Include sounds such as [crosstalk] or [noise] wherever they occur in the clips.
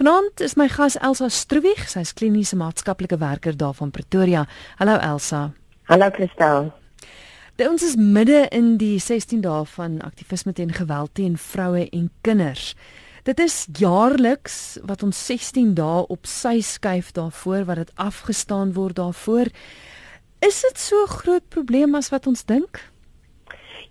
Vanaand is my gas Elsa Stroewig, sy's kliniese maatskaplike werker daar van Pretoria. Hallo Elsa. Hallo Christel. De ons is midde in die 16 dae van aktivisme teen geweld teen vroue en kinders. Dit is jaarliks wat ons 16 dae op sy skuif daarvoor wat dit afgestaan word daarvoor. Is dit so groot probleem as wat ons dink?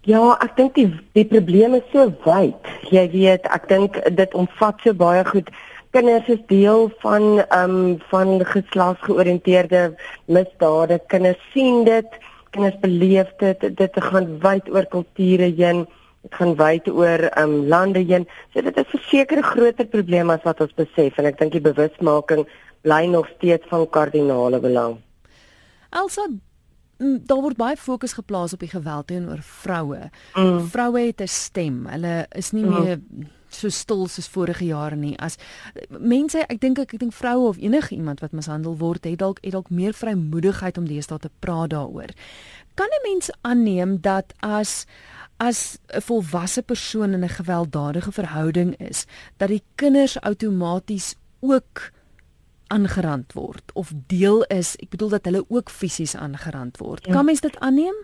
Ja, ek dink die die probleem is so wyd. Jy weet, ek dink dit omvat so baie goed. Kinders is deel van ehm um, van geslagsgeoriënteerde misdade. Kinders sien dit, kinders beleef dit. Dit gaan wyd oor kulture heen. Dit gaan wyd oor ehm um, lande heen. So dit is 'n sekere groter probleem as wat ons besef en ek dink die bewusmaking bly nog steeds van kardinale belang. Elsa daar word baie fokus geplaas op die geweld teenoor vroue. Mm. Vroue het 'n stem. Hulle is nie mm. meer so stil soos vorige jare nie. As mense, ek dink ek, ek dink vroue of enige iemand wat mishandel word, het dalk het dalk meer vrymoedigheid om deesdae te praat daaroor. Kan 'n mens aanneem dat as as 'n volwasse persoon in 'n gewelddadige verhouding is, dat die kinders outomaties ook aangerand word of deel is, ek bedoel dat hulle ook fisies aangerand word. Ja. Kan mens dit aanneem?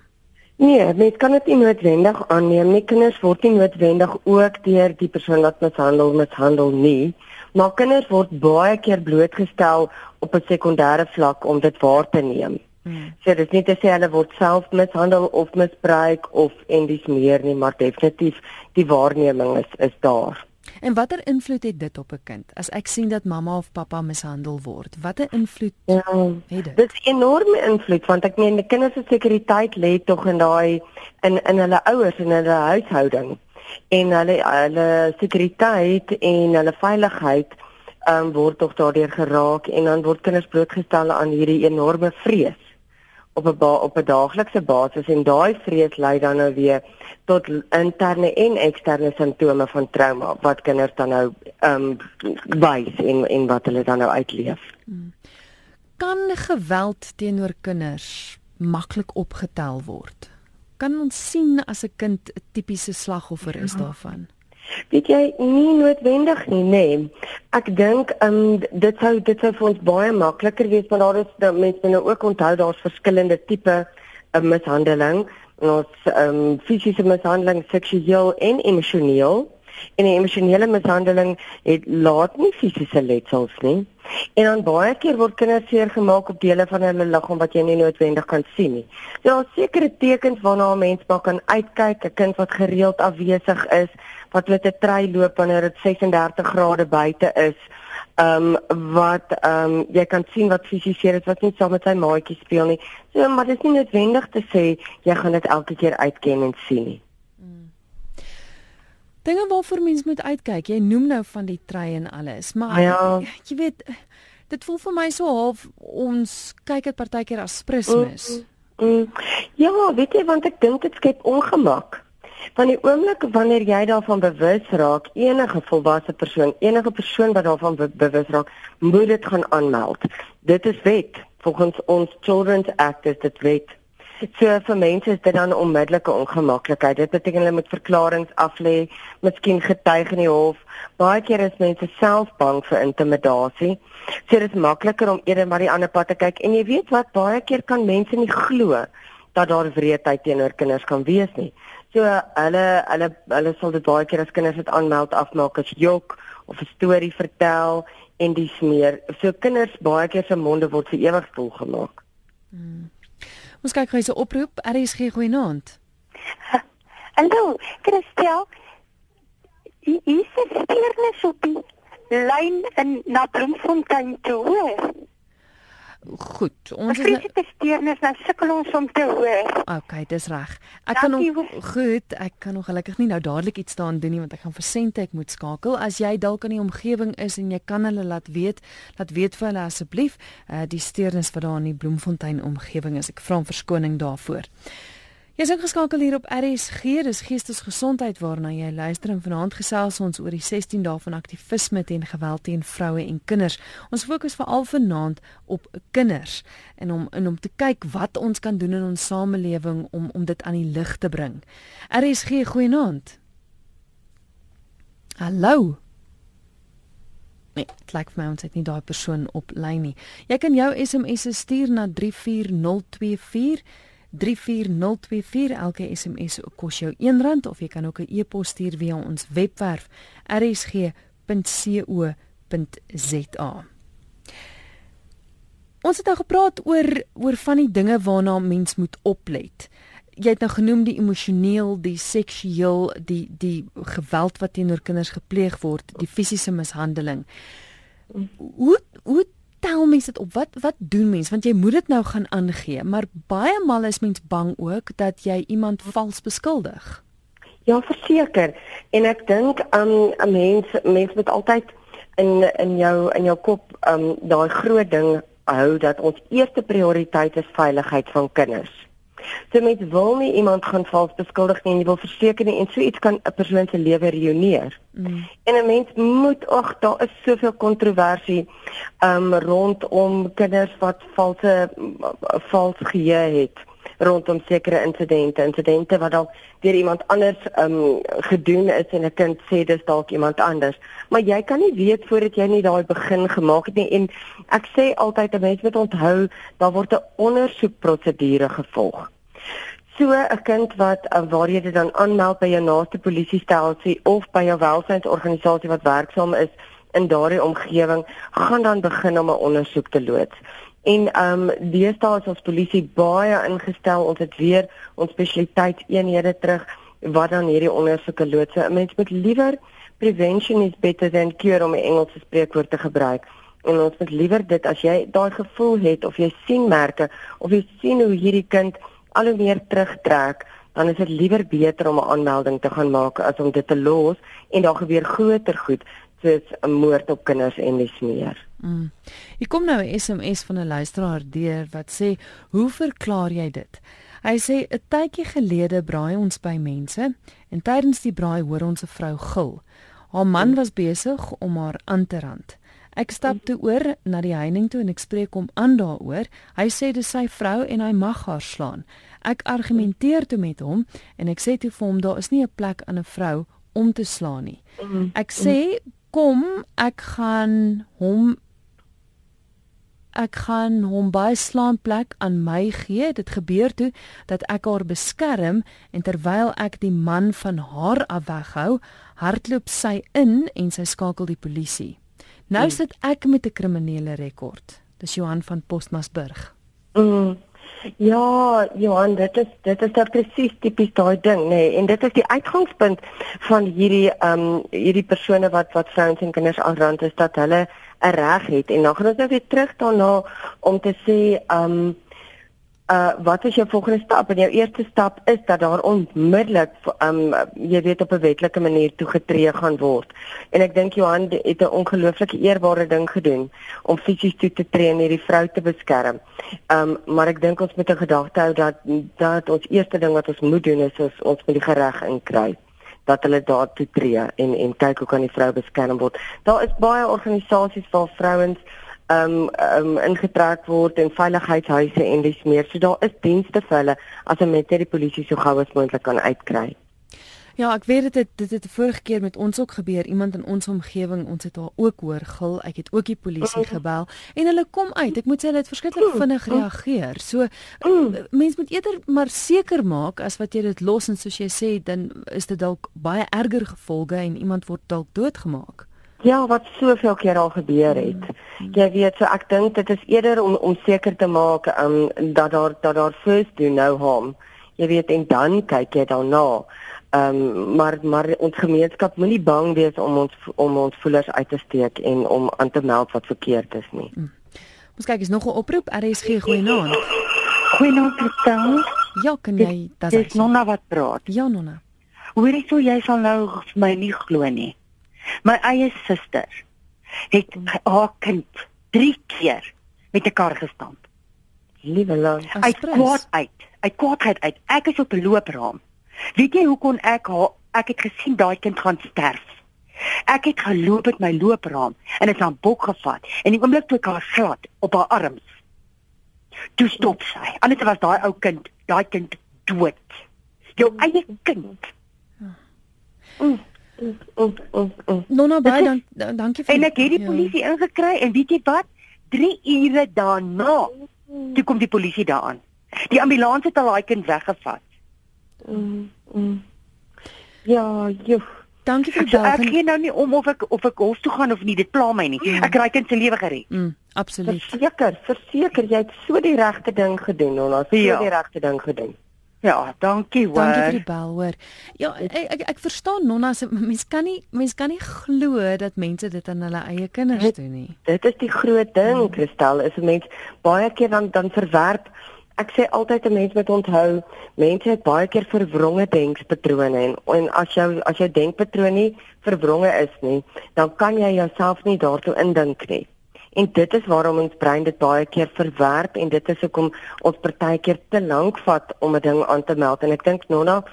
Nee, mens kan dit nie noodwendig aanneem nie. Kinders word nie noodwendig ook deur die persoon wat mishandel mishandel nie. Maar kinders word baie keer blootgestel op 'n sekondêre vlak om dit waar te neem. Hmm. So dit is nie te sê hulle word self mishandel of misbruik of en dis meer nie, maar definitief die waarneming is is daar. En watter invloed het dit op 'n kind? As ek sien dat mamma of pappa mishandel word, watter invloed ja, het dit? Dit is enorme invloed want ek meen die kinders se sekuriteit lê tog in daai in in hulle ouers en hulle huishouding. En hulle hulle sekuriteit en hulle veiligheid um, word tog daardeur geraak en dan word kinders blootgestel aan hierdie enorme vrees op 'n op 'n daaglikse basis en daai vrees lei dan nou weer tot interne en eksterne simptome van trauma wat kinders dan nou ehm um, wys en en wat hulle dan nou uitleef. Hmm. Kan geweld teenoor kinders maklik opgetel word? Kan ons sien as 'n kind 'n tipiese slagoffer is ja. daarvan? Weet jy nie noodwendig nie, nê. Nee. Ek dink ehm um, dit sou dit sou vir ons baie makliker wees want daar is dat mense nou ook onthou daar's verskillende tipe uh, mishandeling. Ons ehm um, fisiese mishandeling, seksueel en emosioneel. En die emosionele mishandeling het laat nie fisiese letsels nie. En dan baie keer word kinders seer gemaak op dele van hulle liggaam wat jy nie noodwendig kan sien nie. So daar is sekere tekens waarna 'n mens maar kan uitkyk, 'n kind wat gereeld afwesig is, wat met 'n trei loop wanneer dit 36 grade buite is. Ehm um, wat ehm um, jy kan sien wat fisies hier is wat nie saam met sy maatjies speel nie. So maar dit is nie noodwendig te sê jy gaan dit elke keer uitken en sien nie. Mm. Dinge waarvoor mens moet uitkyk. Jy noem nou van die trei en alles, maar ja. jy weet dit voel vir my so half ons kyk dit partykeer as prismus. Mm, mm, ja, weet jy want ek dink dit skep ongemak. Van die oomblik wanneer jy daarvan bewus raak, enige volwasse persoon, enige persoon wat daarvan be bewus raak, moet dit gaan aanmeld. Dit is wet. Volgens ons Children's Act is dit wet. So vir mense is dit dan onmiddellike ongemaklikheid. Dit beteken hulle moet verklaringe aflê, miskien getuig in die hof. Baie keer is mense self bang vir intimidasie. So dit is makliker om eerder maar die ander pad te kyk en jy weet wat baie keer kan mense nie glo dat daar wreedheid teenoor kinders kan wees nie. So hulle hulle hulle sal dit baie keer as kinders dit aanmeld afmaak as jok of 'n storie vertel en dis meer. So kinders baie keer se monde word vir ewig stil gemaak. Hmm. Ons kyk gou 'n oproep. RSG goeienaand. [laughs] Hallo, Christel. Hier is 'n steernis op die lyn in na Bloemfontein toe, hoor. Goed, ons is Ek het steurnis nou sukkel ons om te hoor. Okay, dis reg. Ek kan nog goed, ek kan nog gelukkig nie nou dadelik iets staan doen nie want ek gaan vir sente ek moet skakel. As jy dalk in die omgewing is en jy kan hulle laat weet, laat weet vir hulle asseblief, uh die steurnis wat daar in die Bloemfontein omgewing is. Ek vra om verskoning daarvoor. Jy is ingeskakel hier op RSG, dis Geestesgesondheid waarna jy luister en vanaand gesels ons oor die 16 dae van aktivisme teen geweld teen vroue en kinders. Ons fokus veral vanaand op kinders en om en om te kyk wat ons kan doen in ons samelewing om om dit aan die lig te bring. RSG, goeienaand. Hallo. Nee, dit lyk vir my ons het nie daai persoon op lyn nie. Jy kan jou SMS stuur na 34024 34024 elke SMS kos jou R1 of jy kan ook 'n e-pos stuur via ons webwerf rsg.co.za. Ons het nou gepraat oor oor van die dinge waarna mens moet oplet. Jy het nou genoem die emosioneel, die seksueel, die die geweld wat teenoor kinders gepleeg word, die fisiese mishandeling. Hoe hoe tel mense dit op? Wat wat doen mense? Want jy moet dit nou gaan aangee, maar baie maal is mens bang ook dat jy iemand vals beskuldig. Ja, verseker. En ek dink um 'n mens mens moet altyd in in jou in jou kop um daai groot ding hou dat ons eerste prioriteit is veiligheid van kinders. So mens wil nie iemand gaan vals beskuldig nie en jy wil verseker nie en so iets kan 'n persoon se lewe ruïneer. Mm. En 'n mens moet ag daar is soveel kontroversie um rondom kinders wat valse vals geheue het rondom sekere insidente, insidente wat dalk deur iemand anders um gedoen is en 'n kind sê dis dalk iemand anders. Maar jy kan nie weet voordat jy nie daai begin gemaak het nie en ek sê altyd 'n mens moet onthou daar word 'n ondersoekprosedure gevolg. So 'n kind wat uh, waar jy dit dan aanmeld by jou naaste polisiestasie of by jou welsynsorganisasie wat werksaam is in daardie omgewing, gaan dan begin om 'n ondersoek te loods. En ehm um, deesdae is ons polisie baie ingestel. Ons het weer ons spesialiteitseenhede terug wat dan hierdie ondersoeke loods. 'n Mens moet liewer prevention is better than cure om 'n Engelse spreekwoord te gebruik. En ons moet liewer dit as jy daai gevoel het of jy sien merke of jy sien hoe hierdie kind al hoe meer terugtrek, dan is dit liewer beter om 'n aanmelding te gaan maak as om dit te los en daar gebeur groter goed soos 'n moord op kinders en dis meer. Mm. Ek kom nou 'n SMS van 'n luisteraar deur wat sê, "Hoe verklaar jy dit?" Hy sê 'n tydjie gelede braai ons by mense en tydens die braai hoor ons 'n vrou gil. Haar man was besig om haar aan te rand. Ek stap toe oor na die heining toe en ek spreek hom aan daaroor. Hy sê dis sy vrou en hy mag haar slaan. Ek argumenteer toe met hom en ek sê toe vir hom daar is nie 'n plek aan 'n vrou om te slaan nie. Ek sê kom ek gaan hom ek gaan hom by slaan plek aan my gee. Dit gebeur toe dat ek haar beskerm en terwyl ek die man van haar af weghou, hardloop sy in en sy skakel die polisie. Nou sit ek met 'n kriminele rekord. Dis Johan van Postmasburg. Mm. Ja, Johan, dit is dit is nou presies tipies daai ding, nê, nee, en dit is die uitgangspunt van hierdie ehm um, hierdie persone wat wat vrouens en kinders aanrand is dat hulle 'n reg het en dan gaan ons nou weer terug daarna om te sê ehm um, uh wat is jou volgende stap? En jou eerste stap is dat daar onmiddellik um jy weet op 'n wetlike manier toegetree gaan word. En ek dink Johan het 'n ongelooflike eerbare ding gedoen om fisies toe te tree en hierdie vrou te beskerm. Um maar ek dink ons moet 'n gedagte hou dat dat ons eerste ding wat ons moet doen is ons, ons moet die reg inkry dat hulle daar toe tree en en kyk hoe kan die vrou beskerm word. Daar is baie organisasies waar vrouens um um ingetrek word in veiligheidshuise en dis meer. So daar is dienste vir hulle as 'n mens net die polisie so gou as moontlik kan uitkry. Ja, ek weet dit dit het vorige keer met ons ook gebeur. Iemand in ons omgewing, ons het haar ook hoor gil. Ek het ook die polisie mm. gebel en hulle kom uit. Ek moet sê hulle het verskriklik mm. vinnig reageer. So mm. mense moet eerder maar seker maak as wat jy dit los en soos jy sê, dan is dit dalk baie erger gevolge en iemand word dalk doodgemaak. Ja, wat soveel keer al gebeur het. Mm. Jy weet, so ek dink dit is eerder om om seker te maak um dat daar dat daar first do no harm. Jy weet en dan kyk jy daarna. Um maar maar ons gemeenskap moenie bang wees om ons om ons voelers uit te steek en om aan te meld wat verkeerd is nie. Mm. Ons kyk is nog 'n oproep. RSG goeienaand. Goeienaand, Kristel. Ja, kan jy dit? Dis Nonna wat praat. Ja, Nonna. Hoorie sou jy sal nou my nie glo nie. My eie suster het haar kind 3 keer met 'n kar gestamp. Liewe land. Uit kwaad uit. Uit kwaadheid uit. Ek is op 'n loopraam. Weet jy hoe kon ek haar ek het gesien daai kind gaan sterf. Ek het geloop met my loopraam en het aan bok gevat en die oomblik toe ek haar glad op haar arms. Toe stop sy. Anders was daai ou kind, daai kind dood. Jou eie kind. Mm. Nonna baie dank, dankie vir En ek het die ja. polisie ingekry en weet jy wat? 3 ure daarna toe kom die polisie daaraan. Die ambulans het al daai kind weggevat. Mm, mm. Ja, joh. Dankie vir so, Ek gee nou nie om of ek of ek hof toe gaan of nie, dit pla my nie. Mm. Ek raai kind se lewe gered. Mm, absoluut. Verseker, verseker jy het so die regte ding gedoen, Nonna, so ja. die regte ding gedoen. Ja, dankie hoor. Dankie vir die bel hoor. Ja, ek ek, ek verstaan Nonna se mens kan nie mens kan nie glo dat mense dit aan hulle eie kinders doen nie. Dit is die groot ding, hmm. Christel, is 'n mens baie keer dan dan verwerp Ek sê altyd 'n mens moet onthou, mense het baie keer verwronge denkpatrone en, en as jou as jou denkpatroon nie verwronge is nie, dan kan jy jouself nie daartoe indink nie. En dit is waarom ons brein dit baie keer verwerp en dit is hoekom ons partykeer te lank vat om 'n ding aan te meld en ek dink Nonna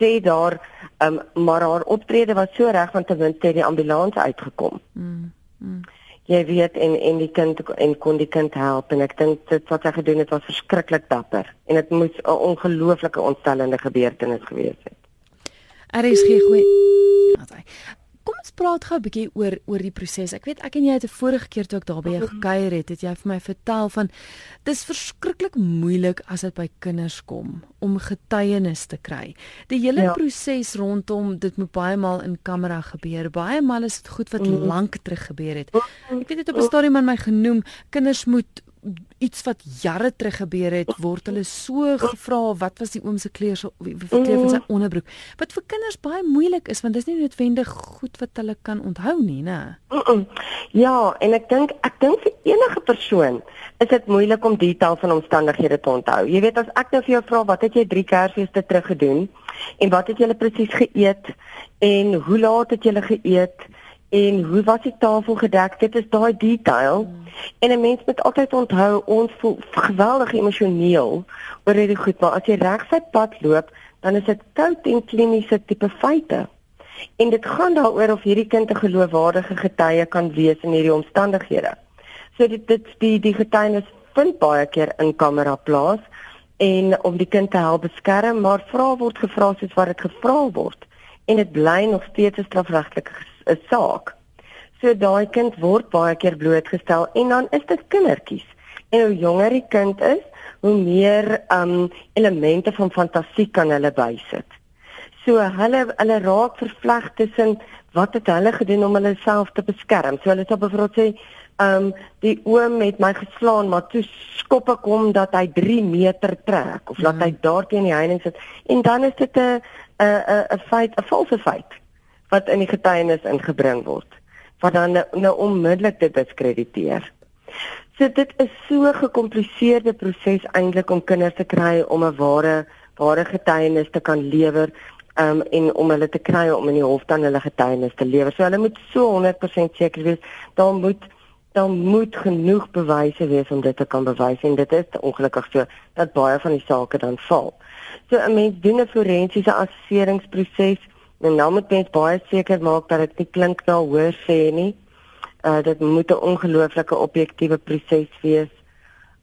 sê daar um, maar haar optrede was so reg want ten minste het die ambulans uitgekom. Mm. mm jy weet en en die kind en kon die kind help en ek dink dit wat hy gedoen het was verskriklik dapper en dit moes 'n ongelooflike ontstellende gebeurtenis gewees het. RSG goeie. Kom ons praat gou 'n bietjie oor oor die proses. Ek weet ek en jy het 'n vorige keer toe ek daar by jou mhm. gekuier het, het jy vir my vertel van dis verskriklik moeilik as dit by kinders kom om getuienis te kry. Die hele ja. proses rondom dit moet baie maal in kamera gebeur. Baie maal is dit goed wat mm. lank terug gebeur het. Ek weet dit op 'n stadium aan my genoem, kinders moet iets wat jare terug gebeur het word hulle so gevra wat was die oom se kleur so kleur van sy mm. onderbroek? Wat vir kinders baie moeilik is want dit is nie noodwendig goed wat hulle kan onthou nie nê ja en ek dink ek dink vir enige persoon is dit moeilik om detail van omstandighede te onthou. Jy weet as ek nou vir jou vra wat het jy drie kersfeeste terug gedoen? En wat het julle presies geëet? En hoe laat het julle geëet en hoe was die tafel gedek? Dit is daai detail. Mm. en 'n mens moet altyd onthou ons voel geweldig emosioneel oor hierdie goed maar as jy reg sy pad loop dan is dit koud en kliniese tipe feite. En dit gaan daaroor of hierdie kind 'n geloofwaardige getuie kan wees in hierdie omstandighede. So dit dit die die getuienis vind baie keer in kamera plaas en om die kind te help beskerm maar vra word gevra soos wat dit gevra word. En dit bly nog steeds 'n strafregtelike 'n saak. So daai kind word baie keer blootgestel en dan is dit kindertjies. En hoe jonger die kind is, hoe meer um elemente van fantasie kan hulle bysit. So hulle hulle raak vervleg tussen wat het hulle gedoen om hulle self te beskerm. So hulle sê byvoorbeeld sê um die oom het my geslaan maar toe skop ek hom dat hy 3 meter trek of laat mm. hy daar teen die heining sit en dan is dit 'n 'n 'n feit 'n valse feit wat in die getuienis ingebring word wat dan nou, nou onmiddellik dit diskrediteer. So dit is so 'n gekompliseerde proses eintlik om kinders te kry om 'n ware ware getuienis te kan lewer um, en om hulle te kry om in die hof dan hulle getuienis te lewer. So hulle moet so 100% seker wees dan moet dan moet genoeg bewyse wees om dit te kan bewys en dit is ongelukkig so dat baie van die sake dan val. So 'n mens doen 'n forensiese assesseringsproses En nou moet mens baie seker maak dat dit nie klink na hoor sê nie. Uh dit moet 'n ongelooflike objektiewe proses wees.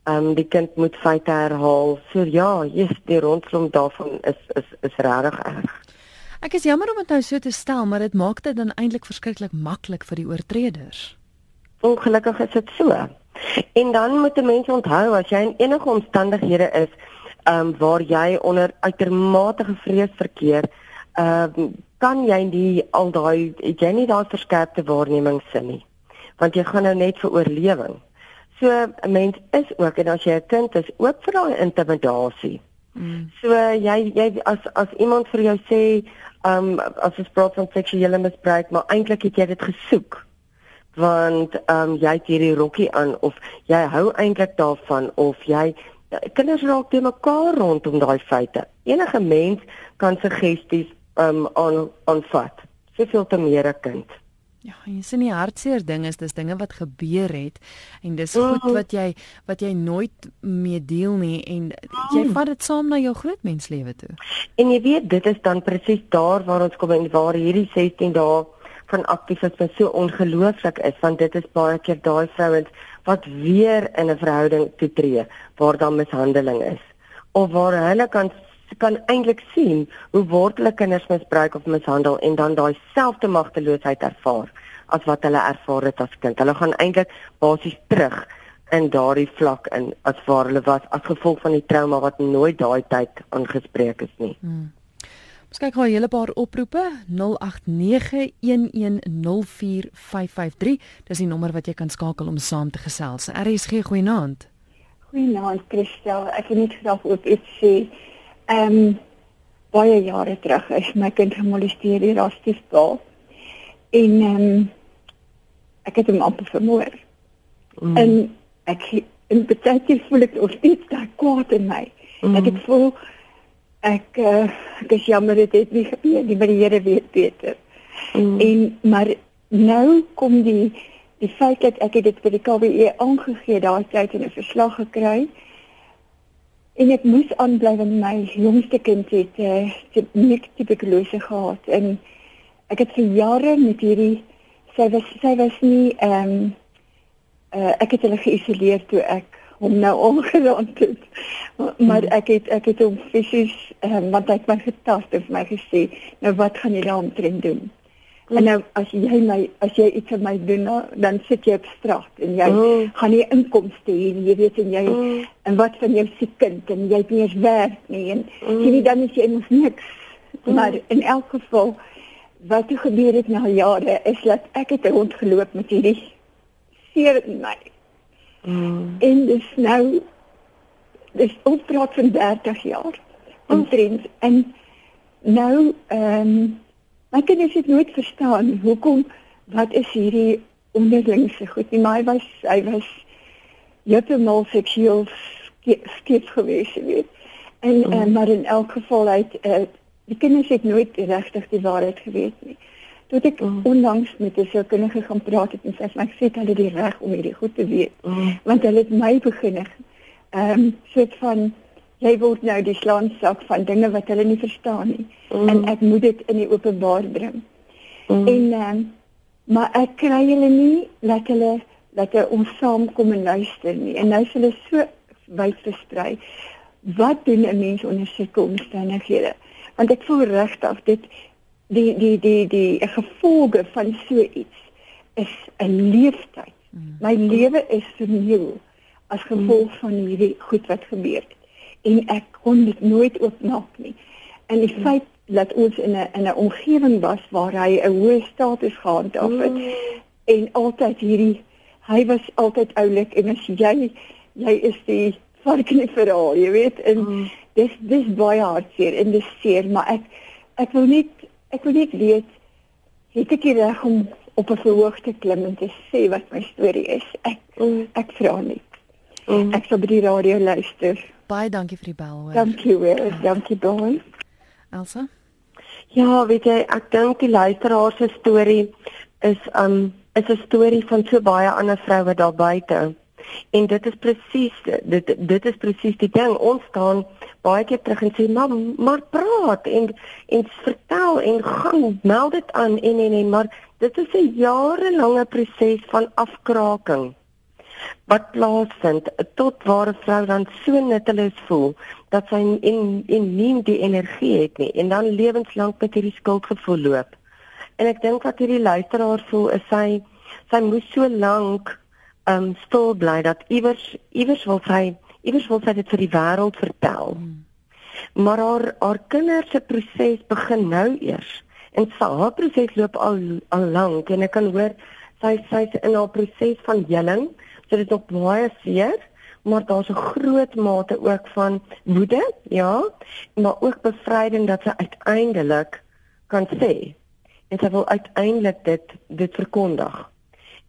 Um die kind moet feite herhaal. So ja, jy's die rondom daarvan is is is regtig erg. Ek is jammer om dit nou so te stel, maar dit maak dit dan eintlik verskriklik maklik vir die oortreders. Ongelukkig is dit so. En dan moet 'n mens onthou as jy in enige omstandighede is, um waar jy onder uitermate vrees verkeer, ehm kan jy nie al daai jy nie daai verskerpte waarneming sin nie. Want jy gaan nou net vir oorlewing. So 'n mens is ook en as jy 'n kind is, ook vir daai intimidasie. Mm. So jy jy as as iemand vir jou sê, ehm um, as ons praat van seksuele misbruik, maar eintlik het jy dit gesoek want ehm um, jy het hierdie rokkie aan of jy hou eintlik daarvan of jy kinders raak te mekaar rondom daai feite. Enige mens kan suggesties um aan aanvat. Soveel te meer 'n kind. Ja, jy sien die hartseer ding is dis dinge wat gebeur het en dis goed mm. wat jy wat jy nooit mee deel nie en jy mm. vat dit saam na jou groot menslewe toe. En jy weet dit is dan presies daar waar ons kom en waar hierdie 16 dae van aktivisme so ongelooflik is want dit is baie keer daai vrouens wat weer in 'n verhouding toetree waar daar mishandeling is of waar hulle kan kan eintlik sien hoe word hulle kinders misbruik of mishandel en dan daai selfde magteloosheid ervaar as wat hulle ervaar het as kind. Hulle gaan eintlik basies terug in daardie vlak in as waar hulle was as gevolg van die trauma wat nooit daai tyd aangespreek is nie. Hmm. Ons kyk gou 'n hele paar oproepe 0891104553. Dis die nommer wat jy kan skakel om saam te gesels. RSG goeienaand. Goeienaand Christel. Ek het net graag ook iets sê. Ehm um, baie jare terug is my kind gemolesteer deur haar stiefpa. En ehm um, ek het hom amper vermoor. Mm. En ek in baie keer voel ek of iets daar kwaad in my. Mm. Ek het voel ek uh, ek is jammer dit het nie gebeur nie, maar die Here weet beter. Mm. En maar nou kom die die feit dat ek dit vir die KWE aangegee daai tyd in 'n verslag gekry en ek moes aanbly want my jongste kind het uh, nie tuberkulose gehad en ek het vir jare met hierdie sy was sy was nie ehm um, uh, ek het hulle geïsoleer toe ek hom nou [laughs] ongeraand het. Maar hmm. ek het ek het hom fisies um, want hy het my getast en vir my gesê, "Nou wat gaan jy daaromtrent doen?" En nou as jy my as jy iets vir my doen, nou, dan sit jy op straat en jy mm. gaan nie inkomste hê nie, jy weet en jy mm. en wat van jou se kind en jy het nie eens werk nie en mm. jy nie dan is jy mos niks. Mm. Maar in elk geval wat het gebeur het na jare is dat ek het rondgeloop met hierdie seer in my. Mm. En dis nou dis ons praat van 30 jaar. Omtrent mm. en nou ehm um, my kinders het nooit verstaan hoekom wat is hierdie onderlingse goed. Nie my was hy was heeltemal seksueel skief geweest, weet. En mm. uh, maar in elk geval uit uh, die kinders het nooit regtig die waarheid geweet nie. Toe ek mm. onlangs met 'n sielkundige gaan praat het en sê ek sê hulle die reg om hierdie goed te weet. Mm. Want hulle het my begin ehm um, soort van jy word nou die slaansak van dinge wat hulle nie verstaan nie. Mm. En ek moet dit in die openbaar bring. Mm. En um, maar ek kry hulle nie dat hulle dat hulle ons saam kom en luister nie. En nou is hulle so wyd versprei. Wat doen 'n mens onder sulke omstandighede? Want ek voel regtig dit die die die die gevolge van so iets is 'n leeftyd. Mm. My lewe is verniel as gevolg van hierdie goed wat gebeur het en ek kon dit nooit oopmaak nie. En die mm. feit dat ons in 'n in 'n omgewing was waar hy 'n hoë status gehad het mm. en altyd hierdie hy was altyd oulik en as jy jy is die vark in die verhaal, jy weet en mm. dis dis baie hartseer en dis seer, maar ek ek wil nie Ek wil net weet het ek reg om op 'n verhoog te klim en te sê wat my storie is. Ek mm. ek vra nie. Mm. Ek sal by die radio luister. Baie dankie vir die bel hoor. Dankie weer. Dankie baie. Elsa? Ja, weet jy, ek dink die luisteraar se storie is um is 'n storie van so baie ander vroue daar buite. En dit is presies dit dit is presies die ding. Ons staan baie keer terug en sê maar maar praat en en vertel en gaan meld dit aan en en en maar dit is 'n jarelange proses van afkraking wat plaasvind tot waar 'n vrou dan so nutteloos voel dat sy en en nie die energie het nie en dan lewenslank met hierdie skuldgevoel loop. En ek dink wat hierdie luisteraar voel is sy sy moes so lank um stil bly dat iewers iewers wil sy iewers wil sy dit vir die wêreld vertel. Hmm. Maar haar haar kinders se proses begin nou eers. En sy haar proses loop al al lank en ek kan hoor sy sy's in haar proses van heling. So dit is nog baie seer, maar daar's 'n groot mate ook van woede, ja, maar ook bevryding dat sy uiteindelik kan sê en sy wil uiteindelik dit dit verkondig.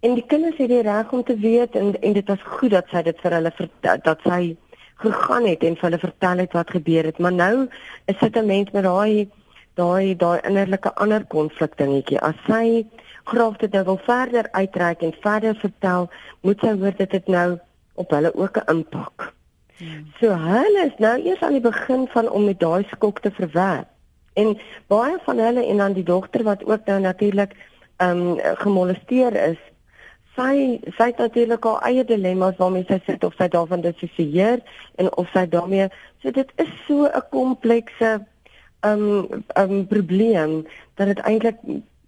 En die kinders het die reg om te weet en en dit was goed dat sy dit vir hulle vertel dat sy gegaan het en vir hulle vertel het wat gebeur het. Maar nou is dit 'n mens met daai daai daai innerlike ander konflik dingetjie. As sy graag dit nou wil verder uitreik en verder vertel, moet sy hoor dit het nou op hulle ook 'n impak. Hmm. So hulle is nou eers aan die begin van om met daai skok te verwerk. En baie van hulle en dan die dogter wat ook nou natuurlik ehm um, gemolesteer is, sy sy het natuurlik haar eie dilemma's waarmee sy sit of sy daarvan dissosieer en of sy daarmee so dit is so 'n komplekse um um probleem dat dit eintlik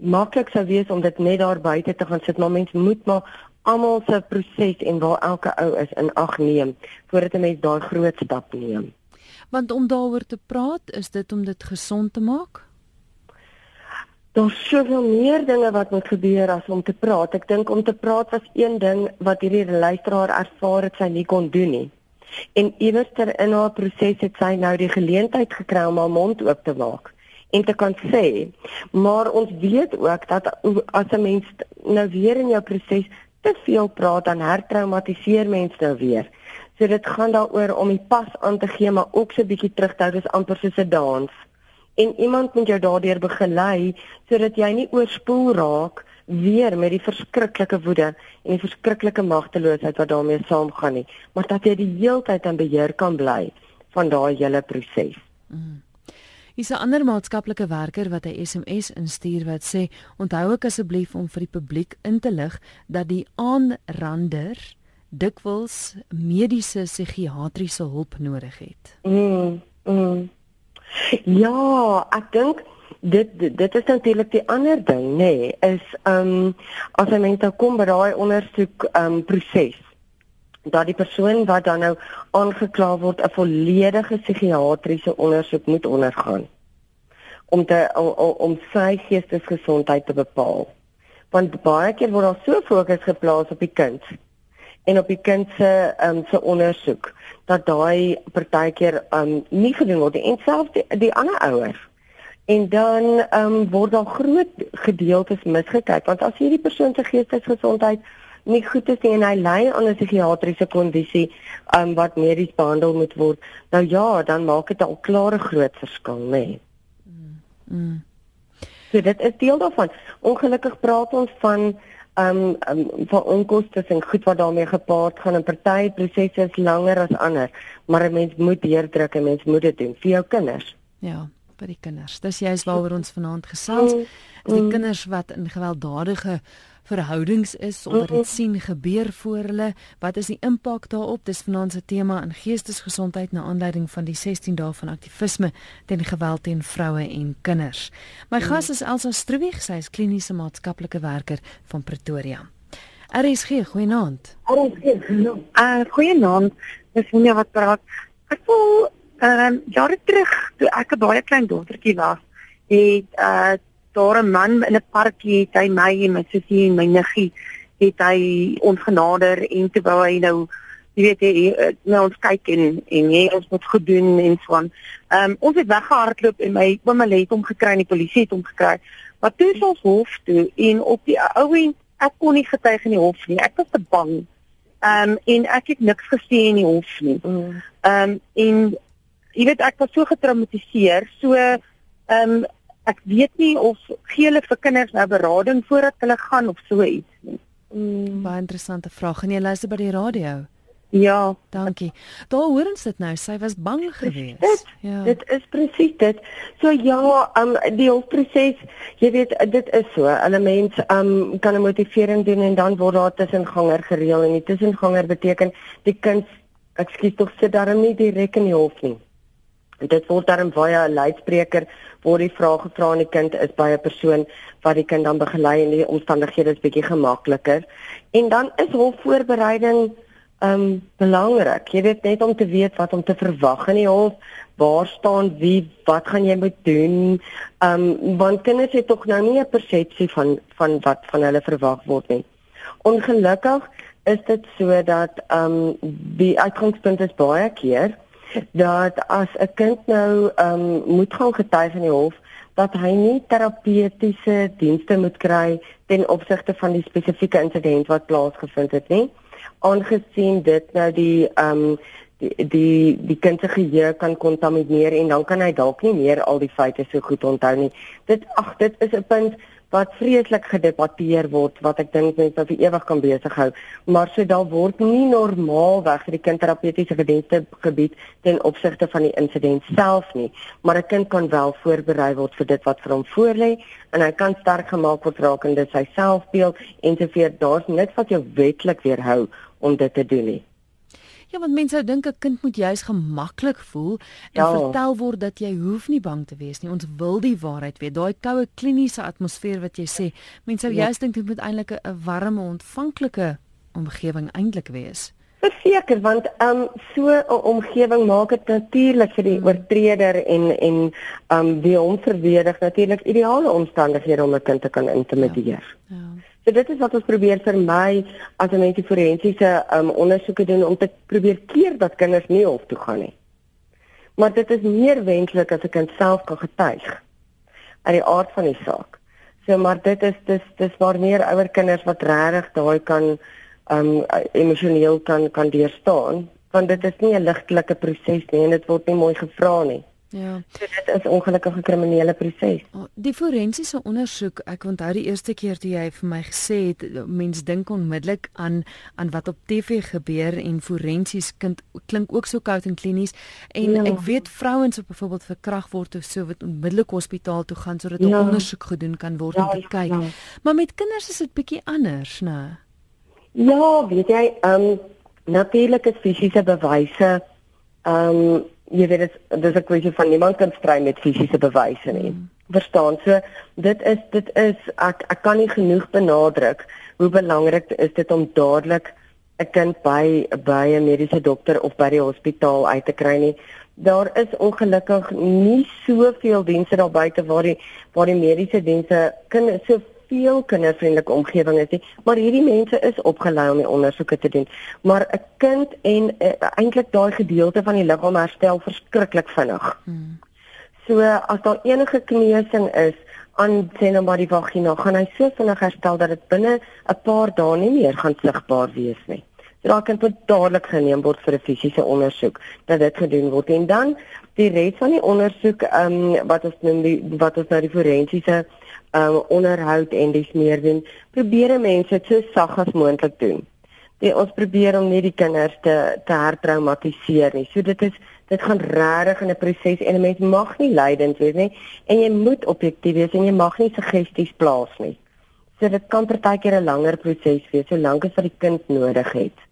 maklik sou wees om dit net daar buite te gaan sit maar mens moet maar almal se proses en waar elke ou is in ag neem voordat 'n mens daai groot stap neem. Want om daaroor te praat, is dit om dit gesond te maak? Daar's soveel meer dinge wat moet gebeur as om te praat. Ek dink om te praat was een ding wat hierdie luisteraar ervaar het sy nie kon doen nie. En iewers ter in haar proses het sy nou die geleentheid gekry om haar mond oop te maak en te kan sê. Maar ons weet ook dat as 'n mens nou weer in jou proses te veel praat dan hertraumatiseer mens nou weer. So dit gaan daaroor om die pas aan te gee maar ook so 'n bietjie terug te hou dis amper soos 'n dans en iemand moet jou daardeur begelei sodat jy nie oorspoel raak weer met die verskriklike woede en die verskriklike magteloosheid wat daarmee saamgaan nie, maar dat jy die heeltyd in beheer kan bly van daai hele proses. Mm. Is 'n ander maatskaplike werker wat 'n SMS instuur wat sê: "Onthou ek asseblief om vir die publiek in te lig dat die aanrander dikwels mediese psigiatriese hulp nodig het." Mm. Mm. Ja, ek dink dit dit is natuurlik die ander ding, nê, nee, is ehm um, as jy mense kom by daai ondersoek ehm um, proses dat die persoon wat dan nou aangekla word 'n volledige psigiatriese ondersoek moet ondergaan om te om, om sy geestesgesondheid te bepaal. Want baie keer word daar so fokus geplaas op die kind en op die kind se um, se ondersoek dat daai partykeer um nie gedoen word en selfs die, die ander ouers. En dan um word daar groot gedeeltes misgekyk. Want as hierdie persoon se geestesgesondheid nie goed is nie en hy ly aan 'n psigiatriese kondisie um wat medies behandel moet word nou ja dan maak dit al klare groot verskil nê nee. mm. mm. so dit is deel daarvan ongelukkig praat ons van um, um van onkoste en goed wat daarmee gepaard gaan en party prosesse is langer as ander, maar 'n mens moet deurdruk en mens moet dit doen vir jou kinders. Ja, vir die kinders. Dis juist waaroor ons vanaand gesels. Is die mm. kinders wat in gewelddadige verhoudings is of dit sien gebeur voor hulle. Wat is die impak daarop? Dis vanaand se tema in geestesgesondheid na aanleiding van die 16 dae van aktivisme teen geweld teen vroue en kinders. My gas is Elsa Struwig sy is kliniese maatskaplike werker van Pretoria. RSG goeienaand. RSG goeienaand. Uh, goeienaand dis hoe wat praat. Ek voel ehm uh, jare terug toe ek 'n baie klein dogtertjie was het uh, daar 'n man in 'n parkie het hy my en my sussie en my niggie het hy ons genader en toe wou hy nou jy weet hy nou ons kyk en en hy ons moet goed doen en so aan. Ehm um, ons het weggehardloop en my ouma het hom gekry en die polisie het hom gekry. Maar toe is ons hof toe en op die ou en ek kon nie getuig in die hof nie. Ek was te bang. Ehm um, en ek het niks gesê in die hof nie. Mm. Ehm um, en jy weet ek was so getraumatiseer. So ehm um, ek weet nie of gee hulle vir kinders nou berading voordat hulle gaan of so iets nie. Mm. Baie interessante vraag. En jy luister by die radio? Ja, dankie. Daar hoor ons dit nou. Sy was bang geweest. Dit, ja. Dit is presies dit. So ja, um die hoofproses, jy weet dit is so. 'n Mens um kan 'n motivering doen en dan word daar tussenganger gereël en die tussenganger beteken die kind ekskuus tog sit daar nie direk in die hof nie. Dit word dan via 'n luidspreker word die vraag gevra aan die kind is by 'n persoon wat die kind dan begelei en die omstandighede is bietjie gemakliker. En dan is hul voorbereiding um belangrik. Jy weet net om te weet wat om te verwag in die hof, waar staan wie, wat gaan jy moet doen? Um want kinders het tog nou nie 'n persepsie van van wat van hulle verwag word nie. Ongelukkig is dit so dat um die uitgangspunt is baie keer dat as 'n kind nou ehm um, moet gaan getuig in die hof dat hy nie terapeutiese dienste moet kry ten opsigte van die spesifieke insident wat plaasgevind het nie. Aangesien dit nou die ehm um, die die die kind se geheue kan kontamineer en dan kan hy dalk nie meer al die feite so goed onthou nie. Dit ag dit is 'n punt wat vreeslik gedebatteer word wat ek dink mense nou vir ewig kan besig hou. Maar so daar word nie normaalweg die kindterapeutiese gedienste gebied ten opsigte van die insident self nie. Maar 'n kind kan wel voorberei word vir dit wat vir hom voorlê en hy kan sterk gemaak word rakende sy selfbeeld en te vir daar's niks wat jou wetlik weerhou om dit te doen nie Ja, want mense sou dink 'n kind moet juis gemaklik voel en ja. vertel word dat jy hoef nie bang te wees nie. Ons wil die waarheid weet. Daai koue kliniese atmosfeer wat jy sê, mense sou ja. juis dink dit moet eintlik 'n warme, ontvanklike omgewing eintlik wees. Verseker, want ehm um, so 'n omgewing maak dit natuurlik vir die hmm. oortreder en en ehm um, wie hom verdedig natuurlik ideale omstandighede om 'n kind te kan intimideer. Ja. ja. So dit is wat ons probeer vir my as 'n mensie forensiese um, ondersoeke doen om te probeer keer dat kinders nie hof toe gaan nie. Maar dit is meer wenslik as 'n kind self kan getuig uit die aard van die saak. So maar dit is dis dis waar meer ouer kinders wat regtig daai kan um emosioneel kan kan deurstaan want dit is nie 'n ligtelike proses nie en dit word nie mooi gevra nie. Ja. So dit is ongelukkig 'n kriminele proses. Die forensiese ondersoek, ek onthou die eerste keer toe jy vir my gesê het mense dink onmiddellik aan aan wat op TV gebeur en forensies kind klink ook so koud en klinies en ja. ek weet vrouens wat byvoorbeeld verkrag word of so wat onmiddellik hospitaal toe gaan sodat 'n ja. ondersoek gedoen kan word ja, om te kyk. Ja. Maar met kinders is dit bietjie anders, né? Ja, weet jy, ehm um, natuurlik is fisiese bewyse ehm um, jy weet dit dis 'n kwessie van niemand kan stry met fisiese bewyse nie. Mm. Verstaan? So dit is dit is ek ek kan nie genoeg benadruk hoe belangrik is dit om dadelik 'n kind by by 'n mediese dokter of by die hospitaal uit te kry nie. Daar is ongelukkig nie soveel dienste daar buite waar die waar die mediese dienste kan so veel kindervriendelike omgewing is nie, maar hierdie mense is opgelei om die ondersoeke te doen. Maar 'n kind en uh, eh, eintlik daai gedeelte van die liggaam herstel verskriklik vinnig. Hmm. So as daar enige kneusing is aan sien nou maar die vagina, gaan hy so vinnig herstel dat dit binne 'n paar dae nie meer gaan sigbaar wees nie. Daar kan dit dadelik geneem word vir 'n fisiese ondersoek dat dit gedoen word en dan die res van die ondersoek ehm um, wat ons noem die wat ons nou die forensiese um, onderhoud en dis meer doen, probeer mense dit so sag as moontlik doen. Die, ons probeer om nie die kinders te te hertraumatiseer nie. So dit is dit gaan regtig in 'n proses en 'n mens mag nie lydend wees nie en jy moet objektief wees en jy mag nie suggesties plaas nie. So dit kan partykeer 'n langer proses wees, solank as wat die kind nodig het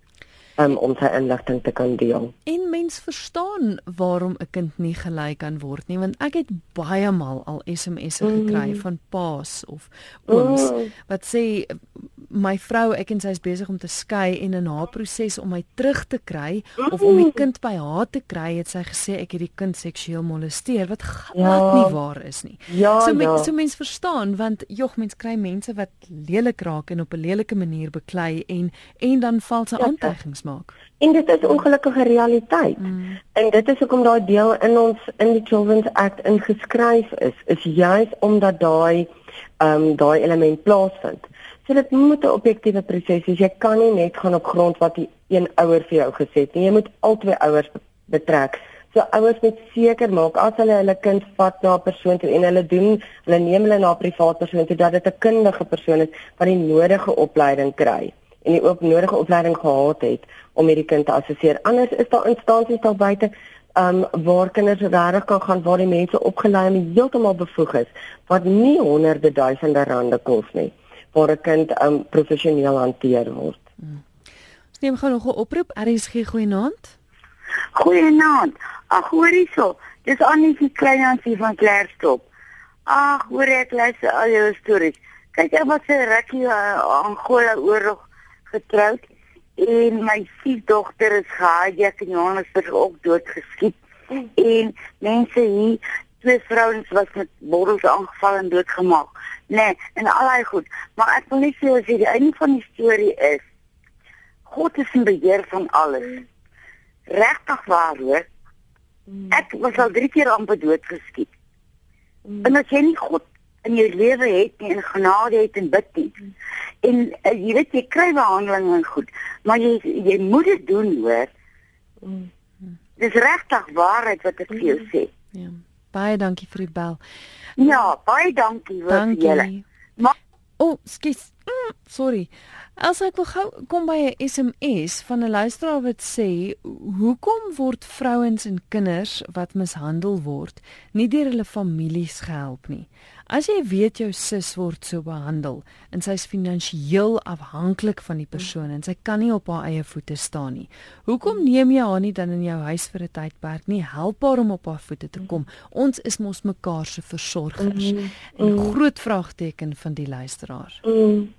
um, om sy inligting te kan deel. En mens verstaan waarom 'n kind nie gelei kan word nie, want ek het baie maal al SMS'e gekry mm. van paas of ooms mm. wat sê my vrou ek en sy is besig om te skei en in haar proses om my terug te kry of om die kind by haar te kry het sy gesê ek het die kind seksueel molesteer wat glad ja. nie waar is nie. Ja, so ja. so mense verstaan want jog mens kry mense wat lelik raak en op 'n lelike manier beklei en en dan valse ja, aantuigings maak. En dit is ongelukkige realiteit. Mm. En dit is hoekom daai deel in ons in die Children's Act ingeskryf is is juis omdat daai ehm um, daai element plaasvind. So dit moet 'n objektiewe proses wees. Jy kan nie net gaan op grond wat die een ouer vir jou gesê het nie. Jy moet albei ouers betrek. So ouers moet seker maak as hulle hulle kind vat na 'n persoon toe en hulle doen, hulle neem hulle na 'n privaat persoon toe dat dit 'n kundige persoon is wat die nodige opleiding kry en die ook nodige opleiding gehad het om hierdie kind te assesseer. Anders is daar instansies daar buite um waar kinders regtig kan gaan waar die mense opgelei en heeltemal bevoeg is wat nie honderde duisende rande kos nie waar 'n kind um, professioneel hanteer word. Hmm. Ons neem gou nog 'n oproep. RSG goeienaand. Goeienaand. Ag hoor hierso. Dis Annie se kleinansie van Klerstop. Ag hoor ek luister al jou stories. Kyk ek was 'n rukkie uh, Angola oorlog getroud en my siefdogter is gehijack in Johannesburg ook doodgeskiet. En mense hier twee vrouens was met bottels aangeval en doodgemaak nee, en allei goed. Maar ek wil net sê as jy die einde van die storie is, God is in beheer van alles. Regtig waar hoor. Ek was al drie keer amper doodgeskiet. En as jy nie God in jou lewe het nie en genade het en bid nie. Mm. En uh, jy weet jy kry behandeling en goed, maar jy jy moet dit doen hoor. Dis regtig waarheid wat ek vir jou sê. Ja. Baie dankie vir die bel. Ja, baie dankie vir julle. O, oh, skus. Mm, sorry. As ek wil gou kom by 'n SMS van 'n luisteraar wat sê, "Hoekom word vrouens en kinders wat mishandel word nie deur hulle families gehelp nie? As jy weet jou sus word so behandel en sy is finansiëel afhanklik van die persoon en sy kan nie op haar eie voete staan nie. Hoekom neem jy haar nie dan in jou huis vir 'n tydperk nie? Help haar om op haar voete te kom. Ons is mos mekaar se versorgers." Mm, mm. 'n Groot vraagteken van die luisteraar. Mm.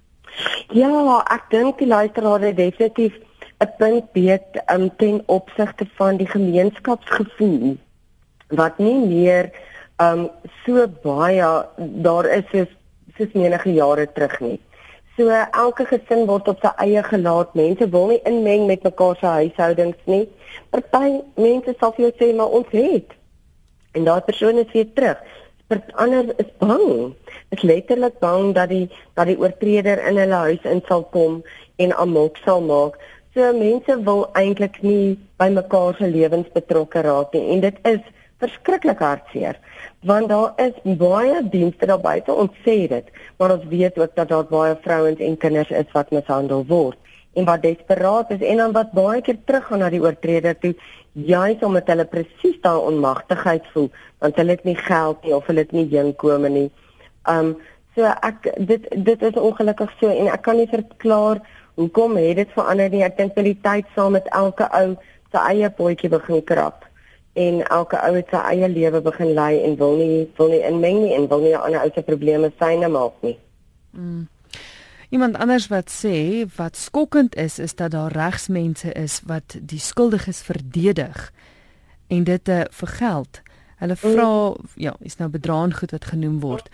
Ja, ek dink die luisteraar het definitief 'n punt weet um, ten opsigte van die gemeenskapsgevoel wat nie meer um so baie daar is soos soos menige jare terug nie. So elke gesin word op sy eie gelaat. Mense wil nie inmeng met mekaar se huishoudings nie. Party mense sal vir jou sê maar ons het en daai persoon is weer terug ander is bang. Is letterlik bang dat die dat die oortreder in hulle huis in sal kom en amok sal maak. So mense wil eintlik nie by mekaar se lewens betrokke raak nie en dit is verskriklik hartseer want daar is baie dienste daar buite ons sê dit maar ons weet ook dat daar baie vrouens en kinders is wat mishandel word en wat desperaat is en dan wat baie keer teruggaan na die oortreder toe juis omdat hulle presies daai onmagtigheid voel want hulle het nie geld nie of hulle het nie inkome nie. Um so ek dit dit is ongelukkig so en ek kan nie verklaar hoekom het dit verander nie. Ek dink met die tyd saam met elke ou se eie potjie begin krap en elke ou het sy eie lewe begin lei en wil nie wil nie inmeng nie en wil nie ander ou se probleme syne maak nie. Mm. Iemand anders wat sê wat skokkend is is dat daar regsmense is wat die skuldiges verdedig en dit uh, vir geld. Hulle vra mm. ja, is nou bedraan goed wat genoem word.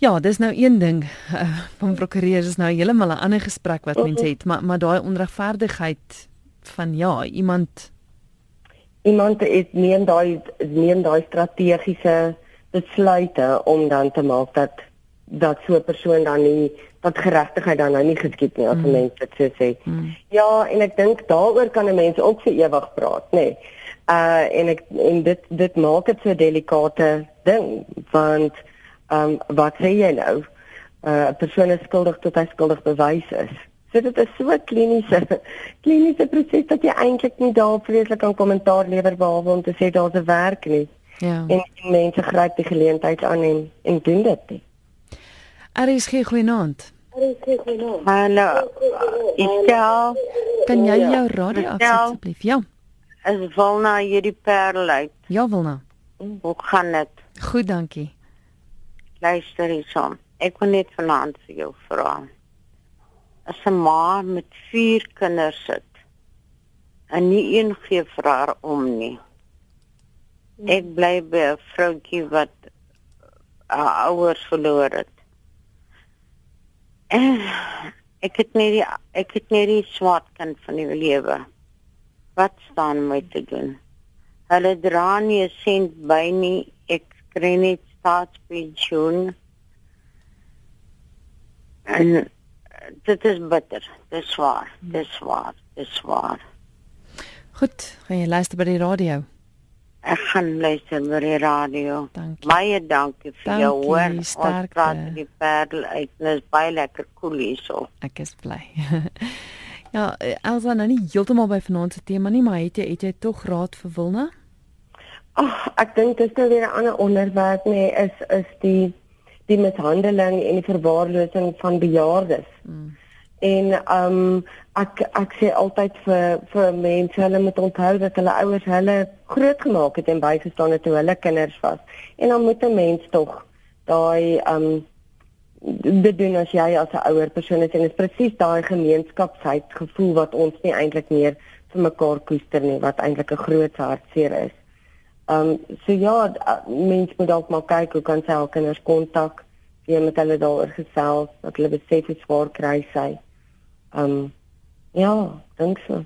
Ja, dis nou een ding uh, van prokureurs is nou heeltemal 'n ander gesprek wat mense het, maar maar daai onregverdigheid van ja, iemand iemand is neem daai neem daai strategiese besluite om dan te maak dat dat so 'n persoon dan nie dat geregtigheid dan nou nie geskied nie as mm. mense dit so sê. Mm. Ja, en ek dink daaroor kan 'n mens ook vir ewig praat, nê. Nee. Uh en ek en dit dit maak dit so 'n delikate ding want ehm um, wat sê jy nou? Uh 'n persoon is skuldig tot hy skuldig bewys is. So dit is so 'n kliniese [laughs] kliniese proses dat jy eintlik nie daar vreeslik kan kommentaar lewer behalwe om te sê daar's 'n werk nie. Ja. En, en mense gryp die geleentheid aan en en doen dit nie. Aries gee goeienaand. Goeienaand. Hallo. Istel. Kan jy jou radio afsit asseblief? Ja. Is Wilna hierdie perl uit? Ja, Wilna. Hoe gaan dit? Goed, dankie. Luister hierson. Ek wil net vanaand vir jou vra. As 'n ma met 4 kinders sit en nie een gee vir haar om nie. Ek bly by 'n vroutjie wat haar ouers verloor het. [clears throat] Ek het net die ek het net die swart kant van die lewe. Wat staan my te doen? Hulle dra nie 'n sent by nie. Ek kry net staatspensioen. En dit is bitter. Dit is swaar. Dit is swaar. Dit is swaar. Goed, gaan jy luister by die radio? Ek gaan luister by die radio. Dankie. Baie dankie vir dankie, jou hoor. Sterkte. Ons praat die perdel uit. Dit is baie lekker koel cool hierso. Ek is bly. [laughs] ja, Elsa nou nie heeltemal by vanaand se tema nie, maar het jy het jy tog raad vir Wilna? Ag, ek dink dit is nou weer 'n ander onderwerp nê, nee, is is die die mishandeling en die verwaarlosing van bejaardes. Mm. En ehm um, ek ek sê altyd vir vir mense hulle moet onthou dat hulle ouers hulle grootgemaak het en bygestaan het toe hulle kinders was. En dan moet 'n mens tog daai ehm um, dit doen as jy as 'n ouer persoon is en dit is presies daai gemeenskapsheid gevoel wat ons nie eintlik meer vir mekaar koester nie wat eintlik 'n groot hartseer is. Ehm um, so ja, mense moet dalk maar kyk hoe kan sy al kinders kontak, wie met hulle daaroor gesels, dat hulle besef hoe swaar kry sy. Ehm um, ja, dink so.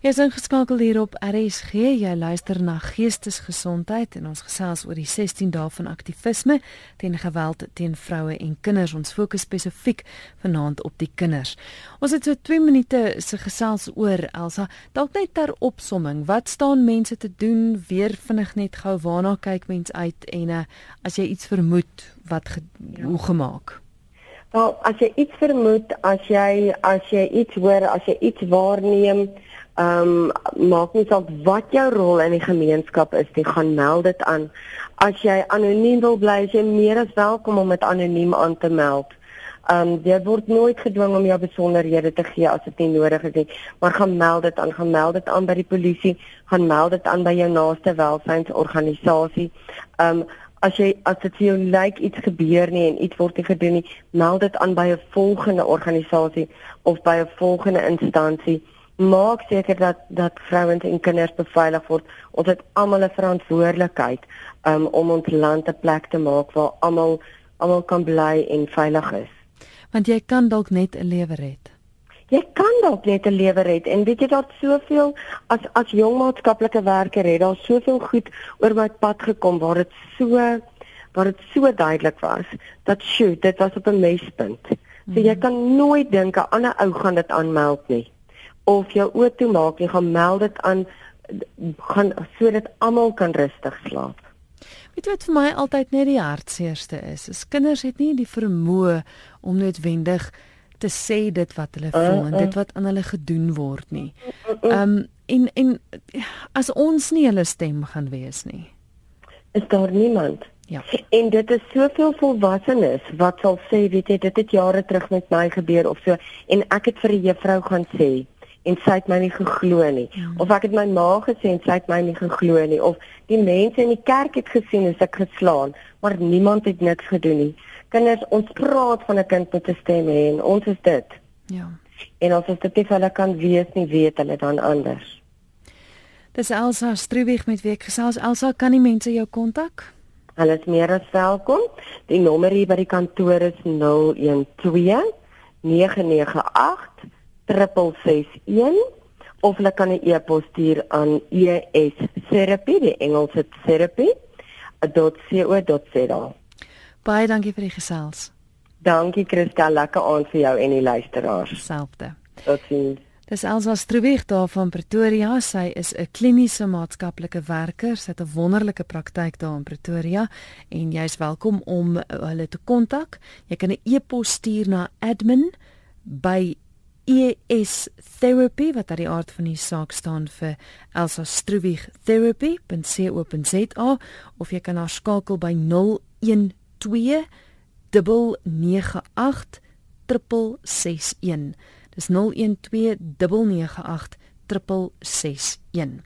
Jy is ingeskakel hier op RSG. Jy luister na Geestesgesondheid en ons gesels oor die 16 dae van aktivisme teen geweld teen vroue en kinders. Ons fokus spesifiek vanaand op die kinders. Ons het so 2 minute se gesels oor Elsa. Dalk net ter opsomming, wat staan mense te doen? Weer vinnig net gou waarna kyk mens uit en uh, as jy iets vermoed, wat ge ja. hoe gemaak? Wel, as jy iets vermoed, as jy as jy iets hoor, as jy iets waarneem, Ehm um, maak nie saak wat jou rol in die gemeenskap is nie, gaan meld dit aan. As jy anoniem wil bly, is jy meer as welkom om dit anoniem aan te meld. Ehm um, jy word nooit gedwing om jou besonderhede te gee as dit nie nodig is nie, maar gaan meld dit aan, gaan meld dit aan by die polisie, gaan meld dit aan by jou naaste welsynsorganisasie. Ehm um, as jy as dit vir jou lyk iets gebeur nie en iets word nie gedoen nie, meld dit aan by 'n volgende organisasie of by 'n volgende instansie maak seker dat dat vrouens en kinders beveilig word. Ons het almal 'n verantwoordelikheid um, om ons land 'n plek te maak waar almal almal kan bly en veilig is. Want jy kan dalk net 'n lewe red. Jy kan dalk net 'n lewe red en weet jy dat soveel as as jong maatskaplike werker het daar soveel goed oor my pad gekom waar dit so waar dit so duidelik was dat shoot dit was op 'n mespunt. So jy mhm. kan nooit dink 'n ander ou gaan dit aanmeld nie of jou oë toe maak en gaan meld dit aan gaan sodat almal kan rustig slaap. Weet jy wat vir my altyd net die hartseerste is? Is kinders het nie die vermoë om noodwendig te sê dit wat hulle voel uh, uh. en dit wat aan hulle gedoen word nie. Ehm um, en en as ons nie hulle stem gaan wees nie. Is daar niemand? Ja. En dit is soveel volwassenes wat sal sê, weet jy, dit het jare terug met my gebeur of so en ek het vir 'n juffrou gaan sê en sy het my nie geglo nie. Ja. of ek het my ma gesê en sy het my nie geglo nie. Of die mense in die kerk het gesien as ek geslaan maar niemand het niks gedoen nie. Kinders ons praat van 'n kind met 'n stem hê en ons is dit. Ja. En as dit nie vir hulle kan wees nie weet hulle dan anders. Dis Elsa Struwig met wie ek gesels. Elsa kan die mense jou kontak? Hulle is meer as welkom. Die nommer hier by die kantoor is 012 998 3661 of hulle kan 'n e-pos stuur aan estherapy die Engelse therapy .co.za. Baie dankie vir die gesels. Dankie Christel, lekker aand vir jou en die luisteraars. Selfde. Totsiens. Dis Elsa Struwig daar van Pretoria. Sy is 'n kliniese maatskaplike werker. Sy het 'n wonderlike praktyk daar in Pretoria en jy's welkom om hulle te kontak. Jy kan 'n e-pos stuur na admin by ES Therapy wat aan die aard van die saak staan vir Elsa Struwig Therapy.co.za of jy kan haar skakel by 012 998 661. Dis 012 998 661.